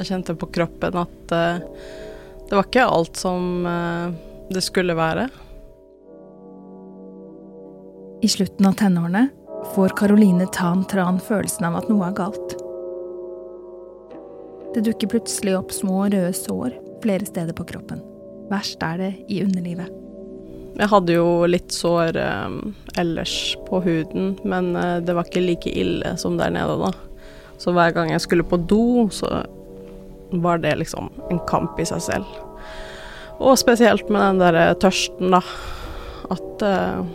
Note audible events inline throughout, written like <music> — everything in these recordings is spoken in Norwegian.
Jeg kjente på kroppen at uh, det var ikke alt som uh, det skulle være. I slutten av tenårene får Caroline Tan Tran følelsen av at noe er galt. Det dukker plutselig opp små røde sår flere steder på kroppen. Verst er det i underlivet. Jeg hadde jo litt sår eh, ellers på huden, men eh, det var ikke like ille som der nede, da. Så hver gang jeg skulle på do, så var det liksom en kamp i seg selv. Og spesielt med den der tørsten, da. At uh,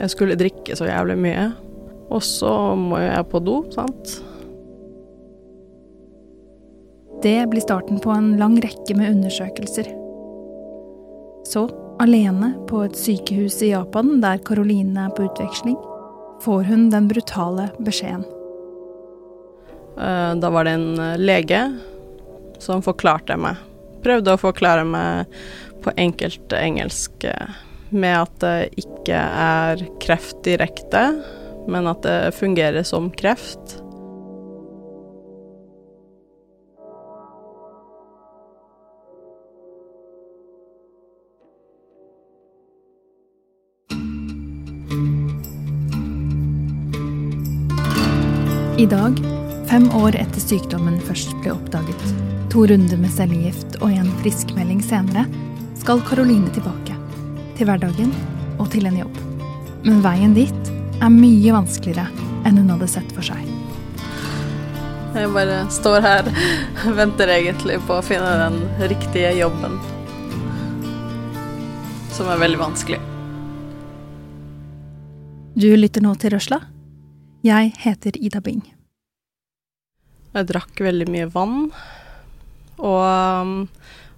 jeg skulle drikke så jævlig mye. Og så må jeg på do, sant. Det blir starten på en lang rekke med undersøkelser. Så, alene på et sykehus i Japan der Karoline er på utveksling, får hun den brutale beskjeden. Eh, da var det en eh, lege som forklarte meg. Prøvde å forklare meg på enkelt engelsk eh, med at det ikke er kreft direkte, men at det fungerer som kreft. I dag, fem år etter sykdommen først ble oppdaget, to runder med cellegift og en friskmelding senere, skal Karoline tilbake. Til hverdagen og til en jobb. Men veien dit er mye vanskeligere enn hun hadde sett for seg. Jeg bare står her og venter egentlig på å finne den riktige jobben. Som er veldig vanskelig. Du lytter nå til Røsla. Jeg heter Ida Bing. Jeg drakk veldig mye vann, og um,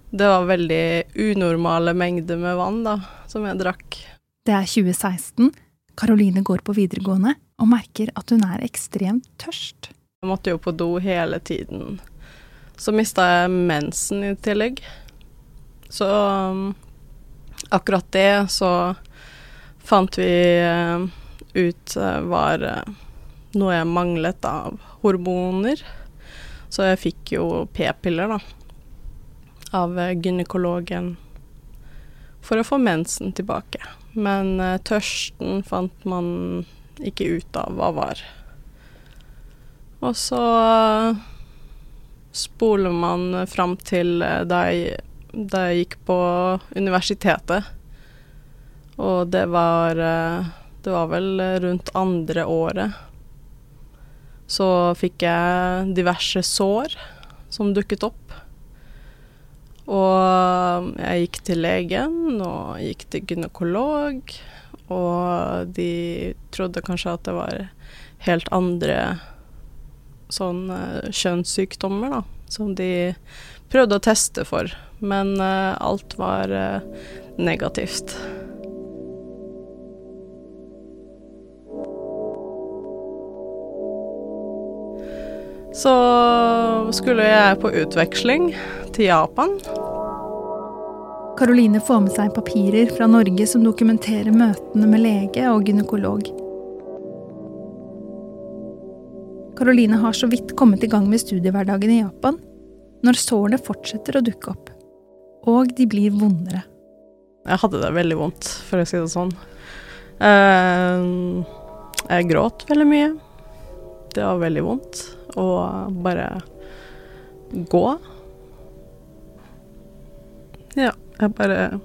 det var veldig unormale mengder med vann da, som jeg drakk. Det er 2016. Karoline går på videregående og merker at hun er ekstremt tørst. Jeg måtte jo på do hele tiden. Så mista jeg mensen i tillegg. Så um, akkurat det så fant vi uh, ut uh, var uh, noe jeg manglet av hormoner. Så jeg fikk jo p-piller, da, av gynekologen for å få mensen tilbake. Men uh, tørsten fant man ikke ut av hva var. Og så uh, spoler man fram til da, jeg, da jeg gikk på universitetet. Og det var Det var vel rundt andre året. Så fikk jeg diverse sår som dukket opp. Og jeg gikk til legen og gikk til gynekolog, og de trodde kanskje at det var helt andre sånn kjønnssykdommer, da, som de prøvde å teste for. Men uh, alt var uh, negativt. Så skulle jeg på utveksling til Japan. Karoline får med seg papirer fra Norge som dokumenterer møtene med lege og gynekolog. Karoline har så vidt kommet i gang med studiehverdagen i Japan, når sårene fortsetter å dukke opp. Og de blir vondere. Jeg hadde det veldig vondt, for å si det sånn. Uh, jeg gråt veldig mye. Det var veldig vondt å bare gå. Ja, jeg bare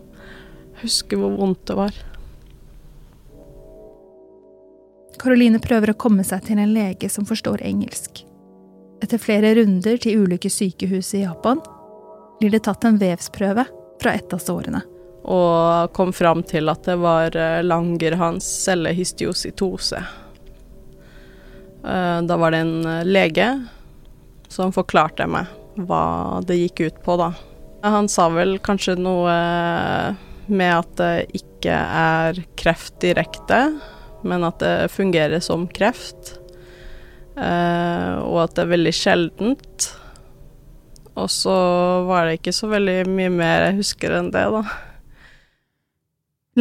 husker hvor vondt det var. Karoline prøver å komme seg til en lege som forstår engelsk. Etter flere runder til ulike sykehus i Japan blir det tatt en vevsprøve fra et av sårene. Og kom fram til at det var Langerhans cellehistiositose. Da var det en lege som forklarte meg hva det gikk ut på, da. Han sa vel kanskje noe med at det ikke er kreft direkte, men at det fungerer som kreft. Og at det er veldig sjeldent. Og så var det ikke så veldig mye mer jeg husker enn det, da.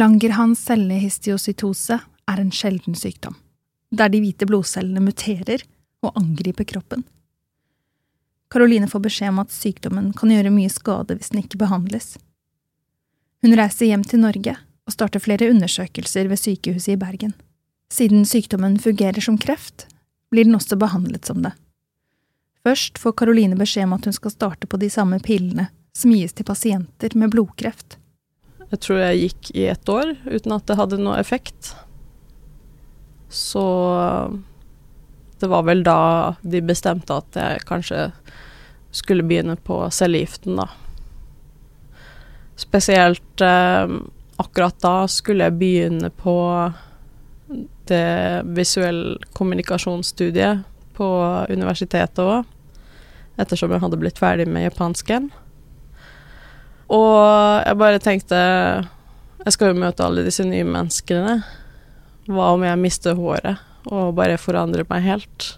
Langerhans cellehistiositose er en sjelden sykdom, der de hvite blodcellene muterer og angriper kroppen. Karoline får beskjed om at sykdommen kan gjøre mye skade hvis den ikke behandles. Hun reiser hjem til Norge og starter flere undersøkelser ved sykehuset i Bergen. Siden sykdommen fungerer som kreft, blir den også behandlet som det. Først får Karoline beskjed om at hun skal starte på de samme pillene som gis til pasienter med blodkreft. Jeg tror jeg gikk i ett år uten at det hadde noe effekt. Så det var vel da de bestemte at jeg kanskje skulle begynne på cellegiften, da. Spesielt eh, akkurat da skulle jeg begynne på det visuell kommunikasjonsstudiet på universitetet òg, ettersom jeg hadde blitt ferdig med japansken. Og jeg bare tenkte Jeg skal jo møte alle disse nye menneskene. Hva om jeg mister håret og bare forandrer meg helt?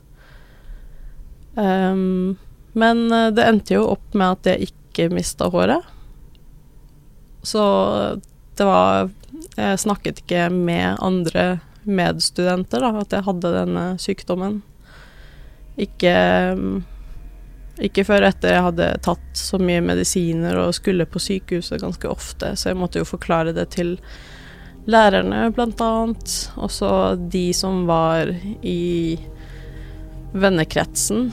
Um, men det endte jo opp med at jeg ikke mista håret. Så det var Jeg snakket ikke med andre medstudenter da, at jeg hadde denne sykdommen. Ikke, ikke før etter jeg hadde tatt så mye medisiner og skulle på sykehuset ganske ofte, så jeg måtte jo forklare det til lærerne, blant annet. Også de som var i vennekretsen,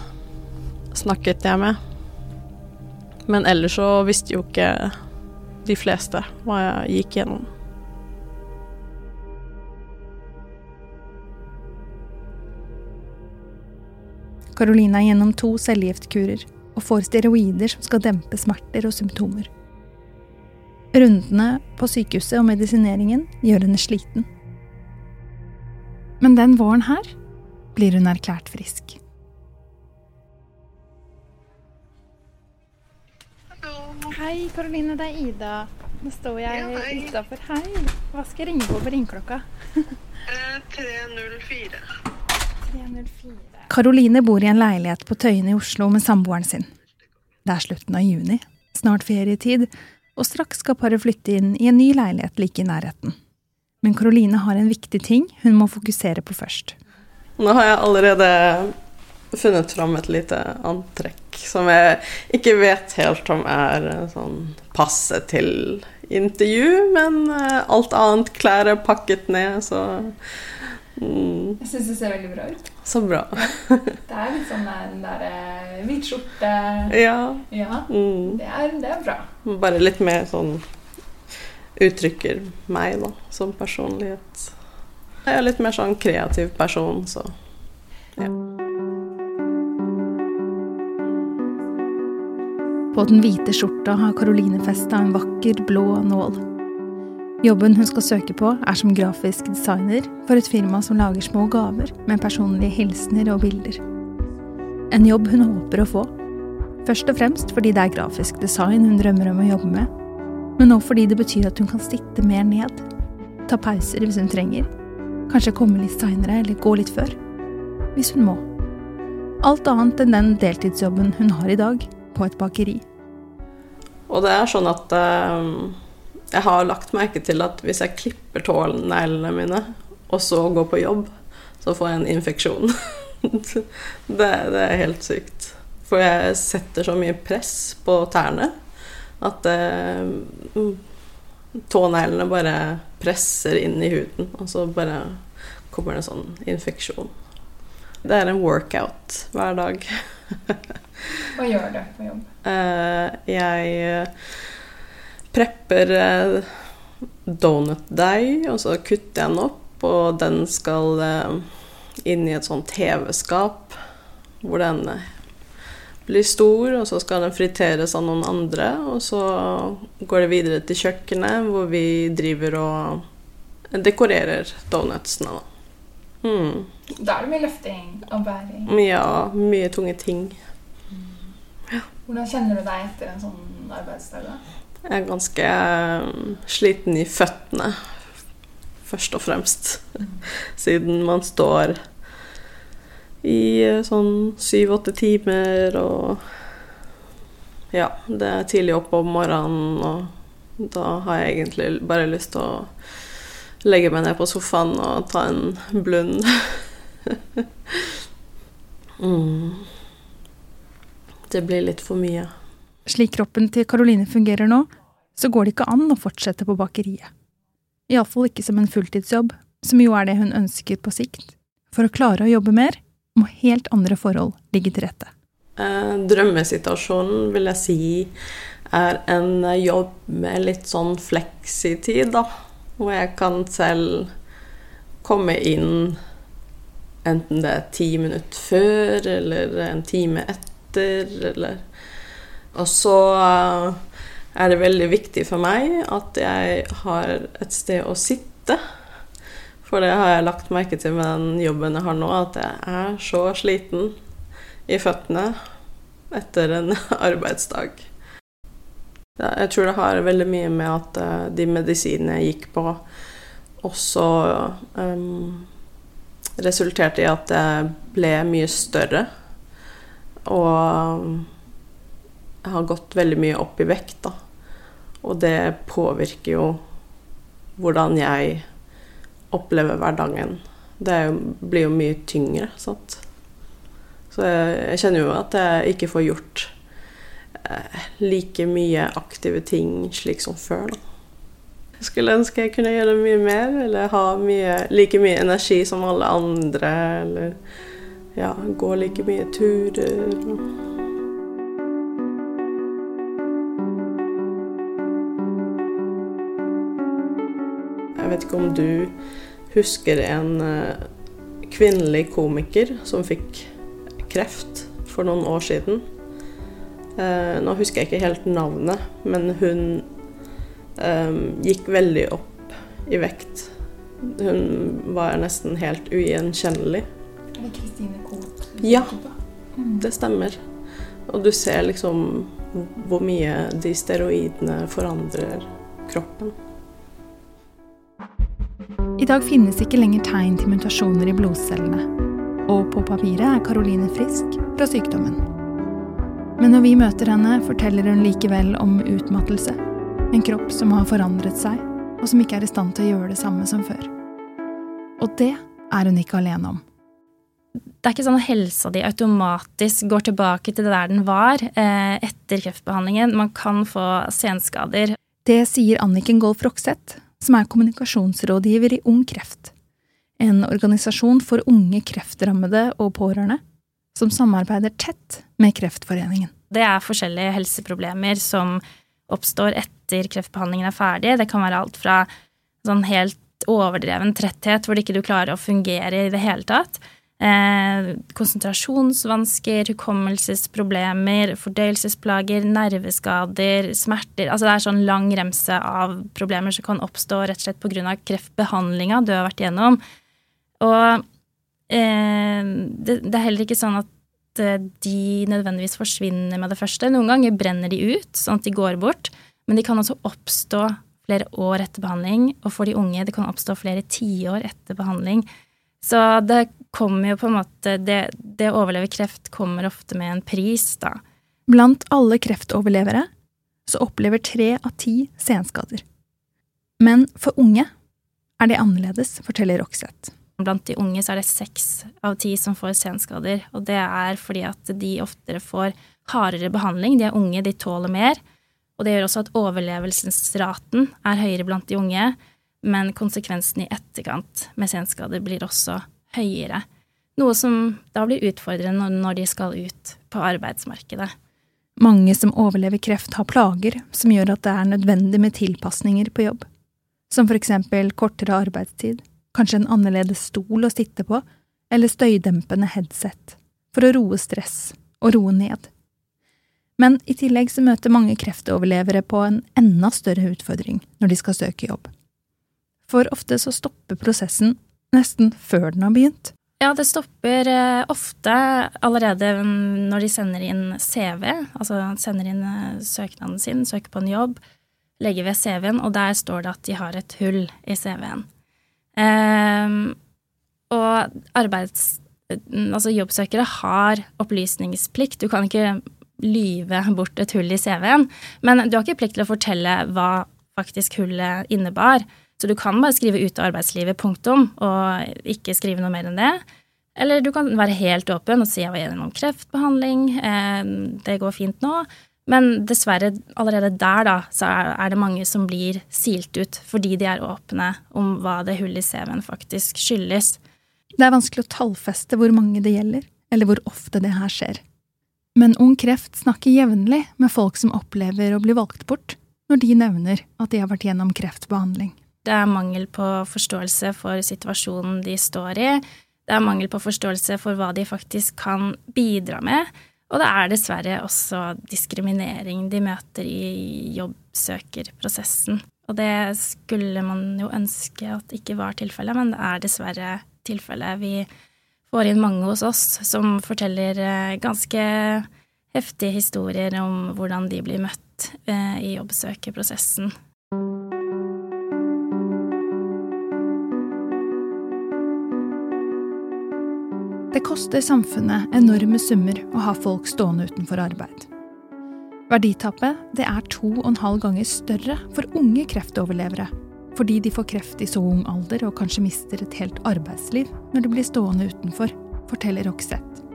snakket jeg med. Men ellers så visste jo ikke de fleste hva jeg gikk gjennom. Karoline er gjennom to cellegiftkurer og får steroider som skal dempe smerter og symptomer. Rundene på sykehuset og medisineringen gjør henne sliten. Men den våren her blir hun erklært frisk. Hei, Karoline. Det er Ida. Nå står jeg ja, utafor. Hei. Hva skal jeg ringe på på ringeklokka? 304. 304. Karoline bor i en leilighet på Tøyen i Oslo med samboeren sin. Det er slutten av juni, snart ferietid, og straks skal paret flytte inn i en ny leilighet like i nærheten. Men Karoline har en viktig ting hun må fokusere på først. Nå har jeg allerede funnet fram et lite antrekk som jeg ikke vet helt om er sånn passe til intervju, men eh, alt annet klær er pakket ned, så Mm. Jeg syns det ser veldig bra ut. Så bra. det er litt sånn den der eh, hvit skjorte Ja. ja mm. det, er, det, er, bra. Bare litt mer sånn uttrykker meg, da, som personlighet. Jeg er litt mer sånn kreativ person, så ja. På den hvite skjorta har Karoline festa en vakker, blå nål. Jobben hun skal søke på, er som grafisk designer for et firma som lager små gaver med personlige hilsener og bilder. En jobb hun håper å få. Først og fremst fordi det er grafisk design hun drømmer om å jobbe med, men også fordi det betyr at hun kan sitte mer ned, ta pauser hvis hun trenger, kanskje komme litt seinere eller gå litt før, hvis hun må. Alt annet enn den deltidsjobben hun har i dag, på et bakeri. Og det er sånn at uh jeg har lagt merke til at hvis jeg klipper tåneglene mine, og så går på jobb, så får jeg en infeksjon. <laughs> det, det, er helt sykt. For jeg setter så mye press på tærne at eh, tåneglene bare presser inn i huden, og så bare kommer det en sånn infeksjon. Det er en workout hver dag. <laughs> Hva gjør du på jobb? Eh, jeg prepper eh, donutdeig, og så kutter jeg den opp, og den skal eh, inn i et sånt TV-skap hvor den eh, blir stor, og så skal den friteres av noen andre. Og så går det videre til kjøkkenet, hvor vi driver og dekorerer donutsene, da. Mm. Da er det mye løfting og bæring? Ja, mye tunge ting. Ja. Hvordan kjenner du deg etter en sånn arbeidsdag? da? Jeg er ganske um, sliten i føttene, først og fremst. Siden man står i uh, sånn syv-åtte timer og Ja, det er tidlig oppe om morgenen, og da har jeg egentlig bare lyst til å legge meg ned på sofaen og ta en blund. <laughs> mm. det blir litt for mye. Slik kroppen til Karoline fungerer nå, så går det ikke an å fortsette på bakeriet. Iallfall ikke som en fulltidsjobb, som jo er det hun ønsker på sikt. For å klare å jobbe mer, må helt andre forhold ligge til rette. Eh, drømmesituasjonen vil jeg si er en jobb med litt sånn fleksitid, da. Hvor jeg kan selv komme inn enten det er ti minutter før eller en time etter, eller Og så eh, er det veldig viktig for meg at jeg har et sted å sitte. For det har jeg lagt merke til med den jobben jeg har nå, at jeg er så sliten i føttene etter en <laughs> arbeidsdag. Jeg tror det har veldig mye med at eh, de medisinene jeg gikk på, også um, resulterte i at jeg ble mye større. Og har gått veldig mye opp i vekt, da. Og det påvirker jo hvordan jeg opplever hverdagen. Det blir jo mye tyngre, sant. Så jeg, jeg kjenner jo at jeg ikke får gjort eh, like mye aktive ting slik som før, da. Jeg skulle ønske jeg kunne gjøre mye mer, eller ha mye, like mye energi som alle andre, eller ja, gå like mye turer. Jeg vet ikke om du husker en eh, kvinnelig komiker som fikk kreft for noen år siden. Eh, nå husker jeg ikke helt navnet, men hun um, gikk veldig opp i vekt. Hun var nesten helt ugjenkjennelig. Er det Kristine Koht? Ja, det stemmer. Og du ser liksom hvor mye de steroidene forandrer kroppen. I dag finnes ikke lenger tegn til mutasjoner i blodcellene. Og på papiret er Caroline frisk fra sykdommen. Men når vi møter henne, forteller hun likevel om utmattelse en kropp som har forandret seg, og som ikke er i stand til å gjøre det samme som før. Og det er hun ikke alene om. Det er ikke sånn at helsa di automatisk går tilbake til det der den var eh, etter kreftbehandlingen. Man kan få senskader. Det sier Anniken Golf Rokseth, som er kommunikasjonsrådgiver i Ung Kreft. En organisasjon for unge kreftrammede og pårørende som samarbeider tett med Kreftforeningen. Det er forskjellige helseproblemer som oppstår etter kreftbehandlingen er ferdig. Det kan være alt fra sånn helt overdreven tretthet hvor ikke du klarer å fungere i det hele tatt. Eh, konsentrasjonsvansker, hukommelsesproblemer, fordøyelsesplager, nerveskader, smerter Altså det er sånn lang remse av problemer som kan oppstå rett og slett pga. kreftbehandlinga du har vært igjennom. Og eh, det, det, er heller ikke sånn at Eh, de nødvendigvis forsvinner med det første. Noen ganger brenner de ut, sånn at de går bort. Men de kan også oppstå flere år etter behandling, og for de unge det kan oppstå flere tiår etter behandling. Så det kommer jo på en måte Det, det å overleve kreft kommer ofte med en pris, da. Blant alle kreftoverlevere så opplever tre av ti senskader. Men for unge er det annerledes, forteller Roxeth. Blant de unge så er det seks av ti som får senskader, og det er fordi at de oftere får hardere behandling. De er unge, de tåler mer. Og det gjør også at overlevelsesraten er høyere blant de unge, men konsekvensen i etterkant med senskader blir også høyere. Noe som da blir utfordrende når de skal ut på arbeidsmarkedet. Mange som overlever kreft, har plager som gjør at det er nødvendig med tilpasninger på jobb, som for eksempel kortere arbeidstid, kanskje en annerledes stol å sitte på, eller støydempende headset, for å roe stress og roe ned. Men i tillegg så møter mange kreftoverlevere på en enda større utfordring når de skal søke jobb. For ofte så stopper prosessen nesten før den har begynt. Ja, det stopper eh, ofte allerede når de sender inn CV, altså sender inn eh, søknaden sin, søker på en jobb, legger ved CV-en, og der står det at de har et hull i CV-en. Um, og arbeids... Altså jobbsøkere har opplysningsplikt. Du kan ikke lyve bort et hull i CV-en, men du har ikke plikt til å fortelle hva faktisk hullet innebar. Så du kan bare skrive ut av arbeidslivet, punktum, og ikke skrive noe mer enn det. Eller du kan være helt åpen og si jeg var gjennom kreftbehandling, eh, det går fint nå. Men dessverre, allerede der da, så er det mange som blir silt ut fordi de er åpne om hva det hullet i CV-en faktisk skyldes. Det er vanskelig å tallfeste hvor mange det gjelder, eller hvor ofte det her skjer. Men Ung Kreft snakker jevnlig med folk som opplever å bli valgt bort, når de nevner at de har vært gjennom kreftbehandling. Det er mangel på forståelse for situasjonen de står i. Det er mangel på forståelse for hva de faktisk kan bidra med. Og det er dessverre også diskriminering de møter i jobbsøkerprosessen. Og det skulle man jo ønske at ikke var tilfellet, men det er dessverre tilfellet. Vi får inn mange hos oss som forteller eh, ganske heftige historier om hvordan de blir møtt eh, i jobbsøkerprosessen. Koster samfunnet enorme summer å ha folk stående utenfor arbeid. Verditapet det er to og en halv ganger større for unge kreftoverlevere, fordi de får kreft i så ung alder og kanskje mister et helt arbeidsliv når de blir stående utenfor, forteller Roxette.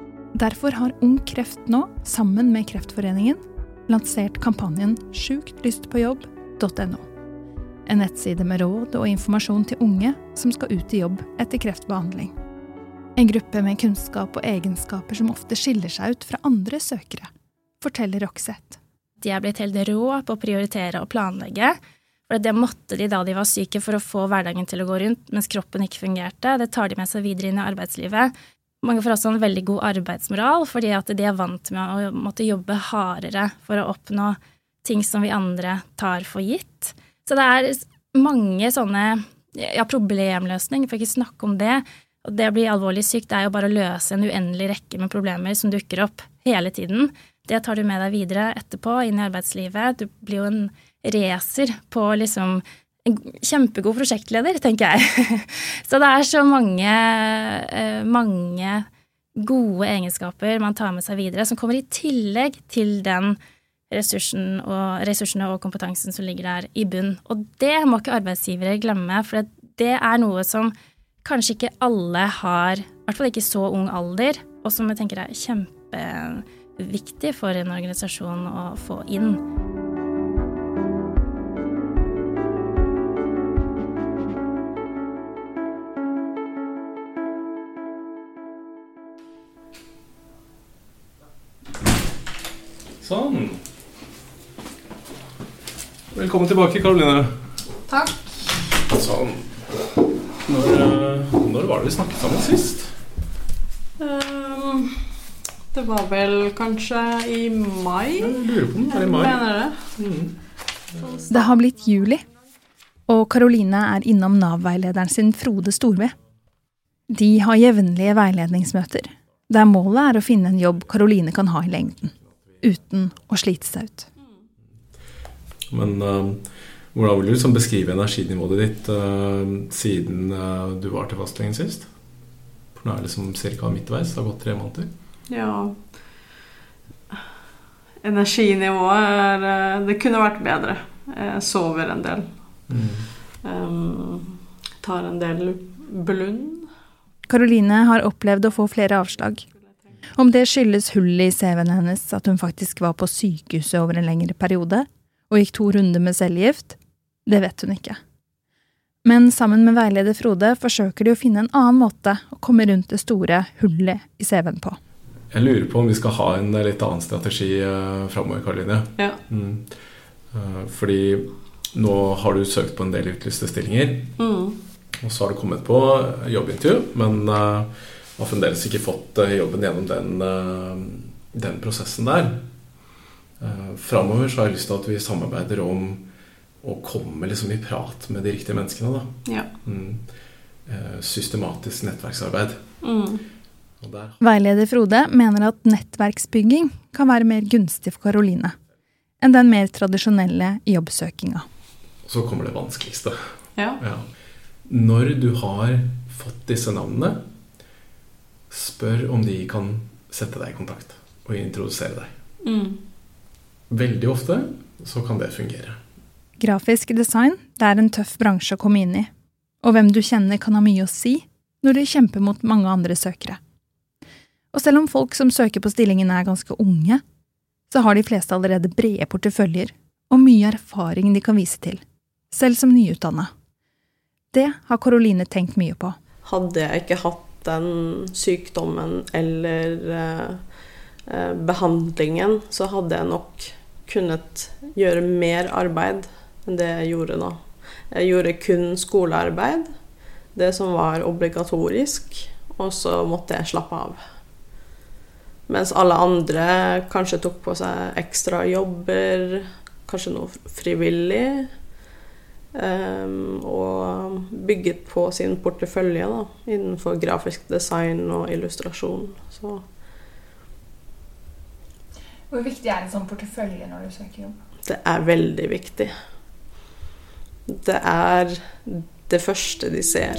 Derfor har Ung Kreft nå, sammen med Kreftforeningen, lansert kampanjen Sjukt lyst på jobb.no. En nettside med råd og informasjon til unge som skal ut i jobb etter kreftbehandling. En gruppe med kunnskap og egenskaper som ofte skiller seg ut fra andre søkere, forteller Roxette. De er blitt helt rå på å prioritere og planlegge. For det måtte de da de var syke for å få hverdagen til å gå rundt, mens kroppen ikke fungerte. Det tar de med seg videre inn i arbeidslivet. Mange får også en veldig god arbeidsmoral, fordi at de er vant med å måtte jobbe hardere for å oppnå ting som vi andre tar for gitt. Så det er mange sånne ja, problemløsning, for ikke snakke om det, og det å bli alvorlig syk, det er jo bare å løse en uendelig rekke med problemer som dukker opp hele tiden. Det tar du med deg videre etterpå, inn i arbeidslivet. Du blir jo en racer på liksom en kjempegod prosjektleder, tenker jeg. <laughs> Så det er så mange, eh, mange gode egenskaper man tar med seg videre, som kommer i tillegg til den ressursen og, ressursene og kompetansen som ligger der i bunn. Og det må ikke arbeidsgivere glemme, for det er noe som kanskje ikke alle har, i hvert fall ikke så ung alder, og som jeg tenker er kjempeviktig for en organisasjon å få inn. Sånn. Velkommen tilbake, Karoline. Takk. Sånn. Når, eh, når var det vi snakket sammen sist? Um, det var vel kanskje i mai? Jeg lurer på om det var i mai. Mener det. Mm. Det har blitt juli, og Karoline er innom Nav-veilederen sin Frode Storve. De har jevnlige veiledningsmøter, der målet er å finne en jobb Karoline kan ha i lengden, uten å slite seg ut. Men uh, hvordan vil du liksom beskrive energinivået ditt uh, siden uh, du var til fastlegen sist? For nå er det liksom ca. midtveis. Det har gått tre måneder. Ja. Energinivået er eh, Det kunne vært bedre. Jeg sover en del. Mm. Um, tar en del blund. Karoline har opplevd å få flere avslag. Om det skyldes hullet i CV-en hennes, at hun faktisk var på sykehuset over en lengre periode, og gikk to runder med cellegift, det vet hun ikke. Men sammen med veileder Frode forsøker de å finne en annen måte å komme rundt det store hullet i CV-en på. Jeg lurer på om vi skal ha en litt annen strategi uh, framover, Karoline. Ja. Mm. Uh, fordi nå har du søkt på en del utlyste stillinger. Mm. Og så har du kommet på jobbintervju, men uh, har fremdeles ikke fått jobben gjennom den, den prosessen der. Framover så har jeg lyst til at vi samarbeider om å komme liksom i prat med de riktige menneskene. Da. Ja. Mm. Uh, systematisk nettverksarbeid. Mm. Og der Veileder Frode mener at nettverksbygging kan være mer gunstig for Karoline enn den mer tradisjonelle jobbsøkinga. så kommer det vanskeligste. ja. Ja. Når du har fått disse navnene, spør om de kan sette deg i kontakt og introdusere deg. Mm. Veldig ofte så kan det fungere. Grafisk design det er en tøff bransje å komme inn i, og hvem du kjenner kan ha mye å si når du kjemper mot mange andre søkere. Og selv om folk som søker på stillingen er ganske unge, så har de fleste allerede brede porteføljer og mye erfaring de kan vise til, selv som nyutdanna. Det har Karoline tenkt mye på. Hadde jeg ikke hatt den sykdommen eller eh, eh, behandlingen, så hadde jeg nok kunnet gjøre mer arbeid enn det jeg gjorde nå. Jeg gjorde kun skolearbeid, det som var obligatorisk, og så måtte jeg slappe av. Mens alle andre kanskje tok på seg ekstra jobber, kanskje noe frivillig. Um, og bygget på sin portefølje da, innenfor grafisk design og illustrasjon. Så. Hvor viktig er en sånn portefølje når du søker jobb? Det er veldig viktig. Det er det første de ser.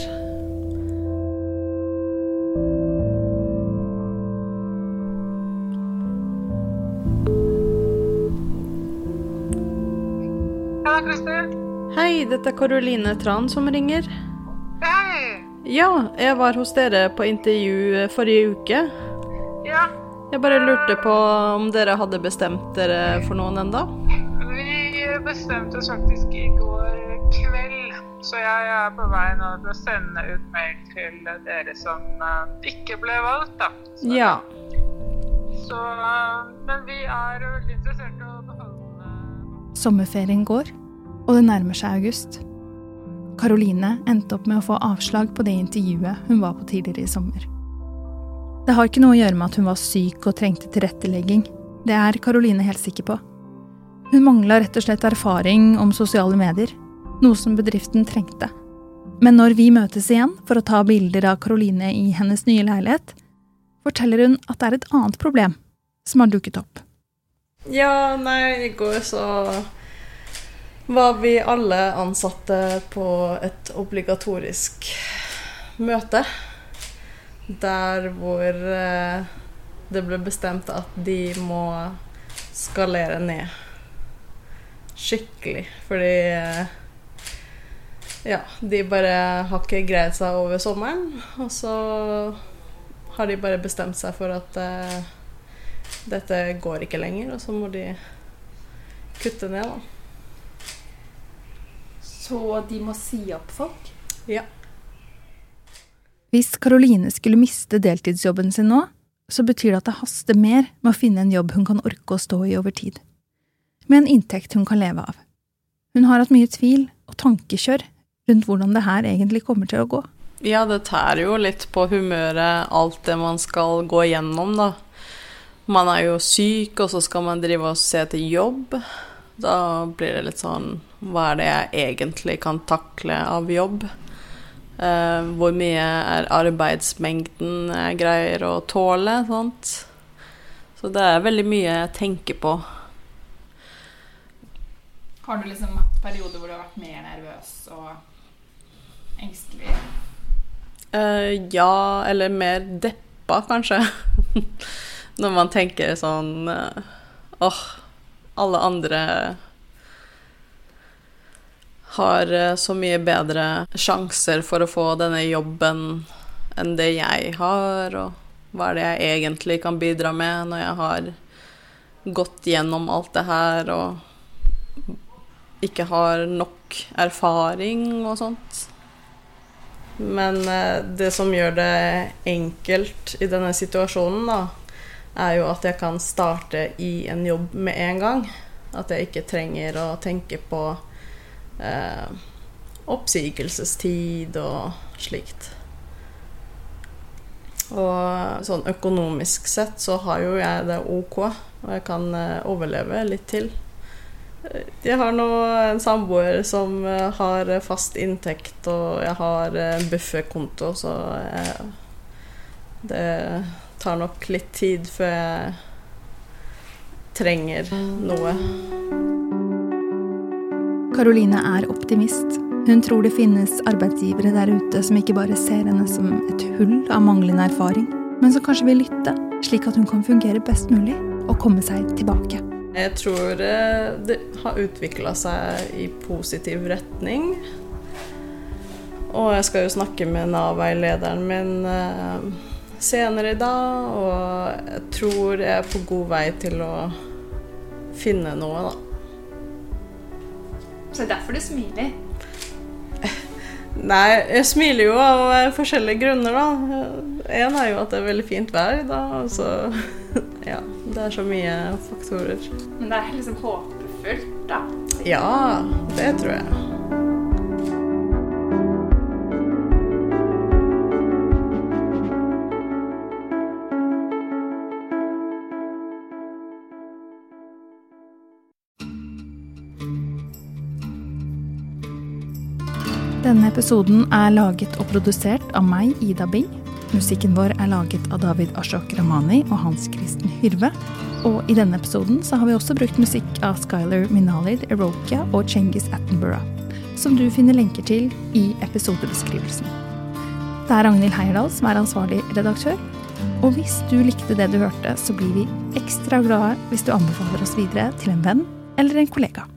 Kristin. Hei, dette er Karoline Tran som ringer. Hei. Ja, jeg var hos dere på intervju forrige uke. Ja, Jeg bare lurte på om dere hadde bestemt dere for noen enda? vi bestemte oss faktisk i går kveld, så jeg er på vei nå til å sende ut mail til dere som eh, ikke ble valgt, da. Så, Ja. så, eh, men vi er veldig interessert i å beholde Sommerferien går, og det nærmer seg august. Karoline endte opp med å få avslag på det intervjuet hun var på tidligere i sommer. Det har ikke noe å gjøre med at hun var syk og trengte tilrettelegging. Det er Karoline helt sikker på. Hun mangla rett og slett erfaring om sosiale medier, noe som bedriften trengte. Men når vi møtes igjen for å ta bilder av Karoline i hennes nye leilighet, forteller hun at det er et annet problem som har dukket opp. Ja, nei, i går så var vi alle ansatte på et obligatorisk møte. Der hvor eh, det ble bestemt at de må skalere ned skikkelig. Fordi eh, ja, de bare har ikke greid seg over sommeren. Og så har de bare bestemt seg for at uh, dette går ikke lenger, og så må de kutte ned, da. Så de må si opp folk? Ja. Hvis Karoline skulle miste deltidsjobben sin nå, så betyr det at det haster mer med å finne en jobb hun kan orke å stå i over tid. Med en inntekt hun kan leve av. Hun har hatt mye tvil og tankekjør rundt hvordan det her egentlig kommer til å gå. Ja, det tærer jo litt på humøret, alt det man skal gå igjennom, da. Man er jo syk, og så skal man drive og se til jobb. Da blir det litt sånn Hva er det jeg egentlig kan takle av jobb? Eh, hvor mye er arbeidsmengden jeg greier å tåle? Sant? Så det er veldig mye jeg tenker på. Har du liksom hatt perioder hvor du har vært mer nervøs og engstelig? Uh, ja, eller mer deppa, kanskje. <laughs> Når man tenker sånn eh, Åh, alle andre har eh, så mye bedre sjanser for å få denne jobben enn det jeg har, og hva er det jeg egentlig kan bidra med når jeg har gått gjennom alt det her og ikke har nok erfaring og sånt. Men eh, det som gjør det enkelt i denne situasjonen, da, er jo at jeg kan starte i en jobb med en gang. At jeg ikke trenger å tenke på eh, oppsigelsestid og slikt. Og sånn økonomisk sett så har jo jeg det ok, og jeg kan eh, overleve litt til. Eh, Jeg har nå en samboer som eh, har fast inntekt, og jeg har eh, bufferkonto, så jeg, det tar nok litt tid før jeg trenger noe. Karoline er optimist. Hun tror det finnes arbeidsgivere der ute som ikke bare ser henne som et hull av manglende erfaring, men som kanskje vil lytte, slik at hun kan fungere best mulig og komme seg tilbake. Jeg tror eh, det har utvikla seg i positiv retning. Og jeg skal jo snakke med Nav-veilederen min eh, senere i dag, og jeg tror jeg er på god vei til å finne noe, da. Så det er derfor du smiler. Nei, jeg smiler jo av forskjellige grunner, da. En er jo at det er veldig fint vær, i dag, Og så Ja, det er så mye faktorer. Men det er liksom håpefullt, da. Ja, det tror jeg. Denne episoden er laget og produsert av meg, Ida Bing. Musikken vår er laget av David Ashok Ramani og Hans Kristen Hyrve. Og i denne episoden så har vi også brukt musikk av Skyler Minalid, Erokia og Cengiz Attenborough, som du finner lenker til i episodebeskrivelsen. Det er Ragnhild Heierdal som er ansvarlig redaktør. Og hvis du likte det du hørte, så blir vi ekstra glade hvis du anbefaler oss videre til en venn eller en kollega.